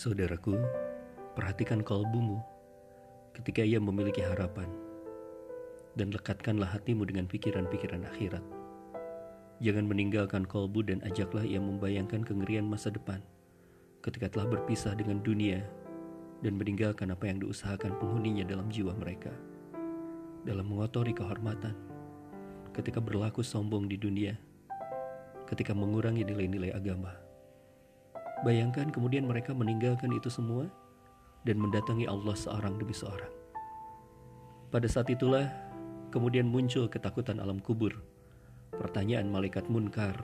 Saudaraku, perhatikan kalbumu ketika ia memiliki harapan dan lekatkanlah hatimu dengan pikiran-pikiran akhirat. Jangan meninggalkan kalbu dan ajaklah ia membayangkan kengerian masa depan ketika telah berpisah dengan dunia dan meninggalkan apa yang diusahakan penghuninya dalam jiwa mereka. Dalam mengotori kehormatan, ketika berlaku sombong di dunia, ketika mengurangi nilai-nilai agama Bayangkan kemudian mereka meninggalkan itu semua dan mendatangi Allah seorang demi seorang. Pada saat itulah kemudian muncul ketakutan alam kubur, pertanyaan malaikat munkar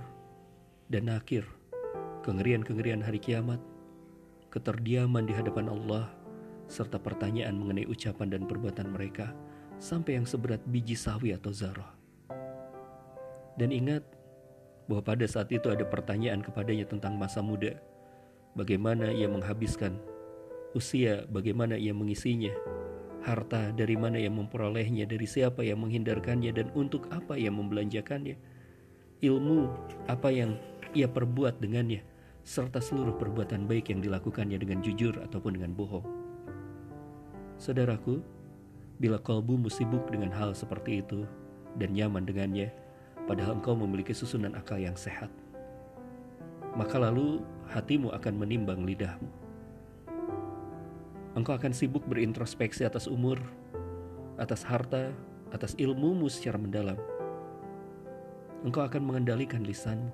dan nakir, kengerian-kengerian hari kiamat, keterdiaman di hadapan Allah, serta pertanyaan mengenai ucapan dan perbuatan mereka sampai yang seberat biji sawi atau zarah. Dan ingat bahwa pada saat itu ada pertanyaan kepadanya tentang masa muda, bagaimana ia menghabiskan. Usia, bagaimana ia mengisinya, harta dari mana ia memperolehnya, dari siapa yang menghindarkannya, dan untuk apa ia membelanjakannya, ilmu apa yang ia perbuat dengannya, serta seluruh perbuatan baik yang dilakukannya dengan jujur ataupun dengan bohong. Saudaraku, bila kalbumu sibuk dengan hal seperti itu dan nyaman dengannya, padahal engkau memiliki susunan akal yang sehat, maka lalu hatimu akan menimbang lidahmu. Engkau akan sibuk berintrospeksi atas umur, atas harta, atas ilmumu secara mendalam. Engkau akan mengendalikan lisanmu.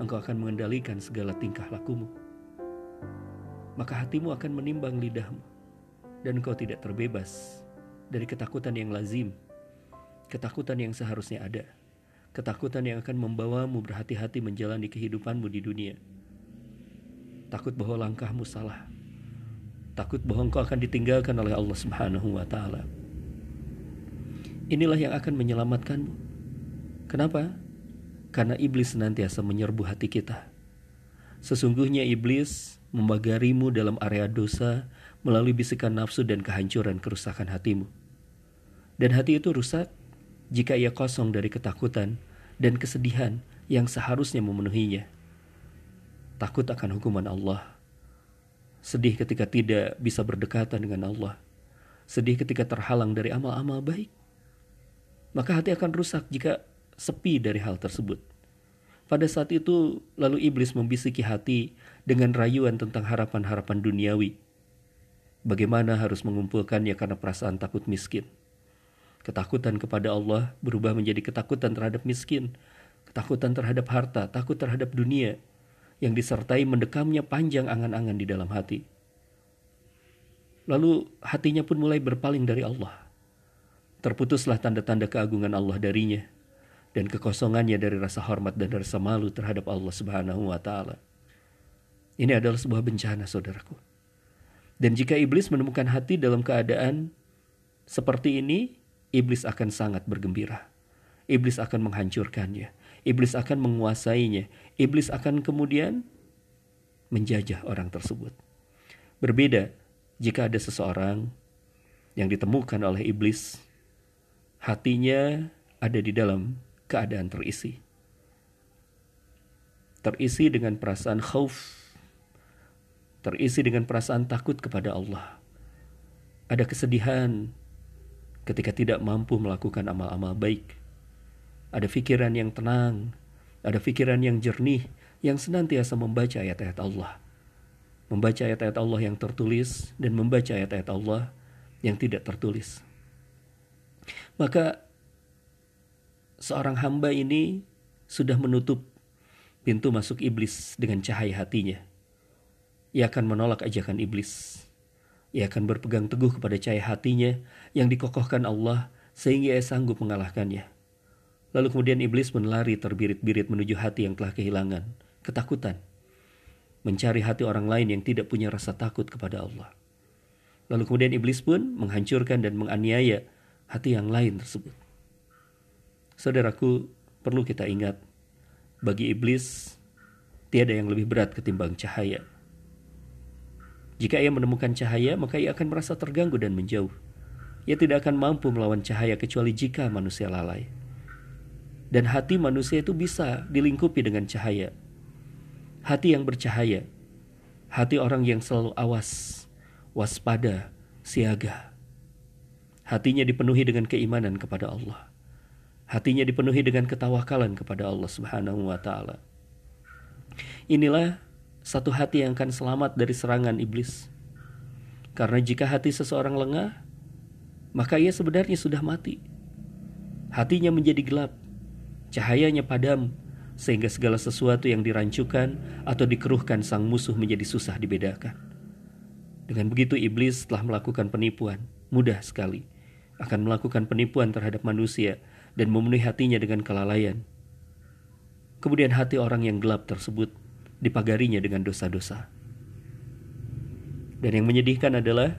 Engkau akan mengendalikan segala tingkah lakumu. Maka hatimu akan menimbang lidahmu. Dan engkau tidak terbebas dari ketakutan yang lazim. Ketakutan yang seharusnya ada Ketakutan yang akan membawamu berhati-hati menjalani kehidupanmu di dunia. Takut bahwa langkahmu salah. Takut bahwa engkau akan ditinggalkan oleh Allah Subhanahu wa taala. Inilah yang akan menyelamatkanmu. Kenapa? Karena iblis senantiasa menyerbu hati kita. Sesungguhnya iblis membagarimu dalam area dosa melalui bisikan nafsu dan kehancuran kerusakan hatimu. Dan hati itu rusak jika ia kosong dari ketakutan dan kesedihan yang seharusnya memenuhinya. Takut akan hukuman Allah. Sedih ketika tidak bisa berdekatan dengan Allah. Sedih ketika terhalang dari amal-amal baik. Maka hati akan rusak jika sepi dari hal tersebut. Pada saat itu, lalu iblis membisiki hati dengan rayuan tentang harapan-harapan duniawi. Bagaimana harus mengumpulkannya karena perasaan takut miskin Ketakutan kepada Allah berubah menjadi ketakutan terhadap miskin, ketakutan terhadap harta, takut terhadap dunia, yang disertai mendekamnya panjang angan-angan di dalam hati. Lalu hatinya pun mulai berpaling dari Allah. Terputuslah tanda-tanda keagungan Allah darinya dan kekosongannya dari rasa hormat dan rasa malu terhadap Allah Subhanahu wa taala. Ini adalah sebuah bencana, saudaraku. Dan jika iblis menemukan hati dalam keadaan seperti ini, iblis akan sangat bergembira. Iblis akan menghancurkannya. Iblis akan menguasainya. Iblis akan kemudian menjajah orang tersebut. Berbeda jika ada seseorang yang ditemukan oleh iblis, hatinya ada di dalam keadaan terisi. Terisi dengan perasaan khauf, terisi dengan perasaan takut kepada Allah. Ada kesedihan, ketika tidak mampu melakukan amal-amal baik. Ada pikiran yang tenang, ada pikiran yang jernih, yang senantiasa membaca ayat-ayat Allah. Membaca ayat-ayat Allah yang tertulis dan membaca ayat-ayat Allah yang tidak tertulis. Maka seorang hamba ini sudah menutup pintu masuk iblis dengan cahaya hatinya. Ia akan menolak ajakan iblis. Ia akan berpegang teguh kepada cahaya hatinya yang dikokohkan Allah sehingga ia sanggup mengalahkannya. Lalu kemudian iblis menlari terbirit-birit menuju hati yang telah kehilangan, ketakutan. Mencari hati orang lain yang tidak punya rasa takut kepada Allah. Lalu kemudian iblis pun menghancurkan dan menganiaya hati yang lain tersebut. Saudaraku, perlu kita ingat, bagi iblis tiada yang lebih berat ketimbang cahaya. Jika ia menemukan cahaya, maka ia akan merasa terganggu dan menjauh. Ia tidak akan mampu melawan cahaya kecuali jika manusia lalai. Dan hati manusia itu bisa dilingkupi dengan cahaya. Hati yang bercahaya, Hati orang yang selalu awas, waspada, siaga. Hatinya dipenuhi dengan keimanan kepada Allah. Hatinya dipenuhi dengan ketawakalan kepada Allah Subhanahu wa taala. Inilah satu hati yang akan selamat dari serangan iblis. Karena jika hati seseorang lengah, maka ia sebenarnya sudah mati. Hatinya menjadi gelap, cahayanya padam, sehingga segala sesuatu yang dirancukan atau dikeruhkan sang musuh menjadi susah dibedakan. Dengan begitu iblis telah melakukan penipuan, mudah sekali, akan melakukan penipuan terhadap manusia dan memenuhi hatinya dengan kelalaian. Kemudian hati orang yang gelap tersebut dipagarinya dengan dosa-dosa. Dan yang menyedihkan adalah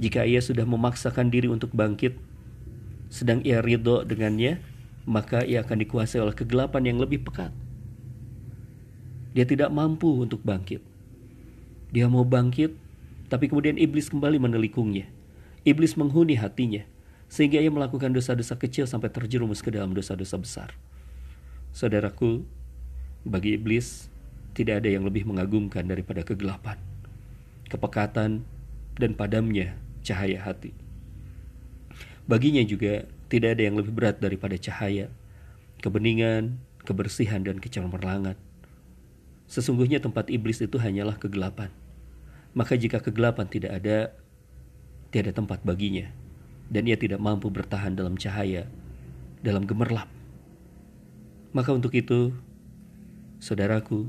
jika ia sudah memaksakan diri untuk bangkit, sedang ia ridho dengannya, maka ia akan dikuasai oleh kegelapan yang lebih pekat. Dia tidak mampu untuk bangkit. Dia mau bangkit, tapi kemudian iblis kembali menelikungnya. Iblis menghuni hatinya, sehingga ia melakukan dosa-dosa kecil sampai terjerumus ke dalam dosa-dosa besar. Saudaraku, bagi iblis, tidak ada yang lebih mengagumkan daripada kegelapan, kepekatan, dan padamnya cahaya hati. Baginya juga tidak ada yang lebih berat daripada cahaya, kebeningan, kebersihan, dan kecermerlangan. Sesungguhnya tempat iblis itu hanyalah kegelapan. Maka jika kegelapan tidak ada, tiada tempat baginya. Dan ia tidak mampu bertahan dalam cahaya, dalam gemerlap. Maka untuk itu, saudaraku,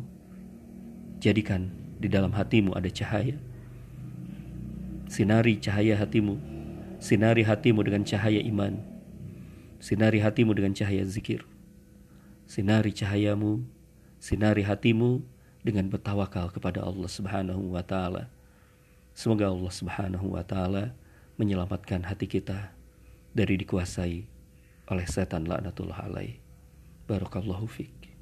Jadikan di dalam hatimu ada cahaya. Sinari cahaya hatimu. Sinari hatimu dengan cahaya iman. Sinari hatimu dengan cahaya zikir. Sinari cahayamu, sinari hatimu dengan bertawakal kepada Allah Subhanahu wa taala. Semoga Allah Subhanahu wa taala menyelamatkan hati kita dari dikuasai oleh setan laknatullah alaih. Barakallahu fiqh.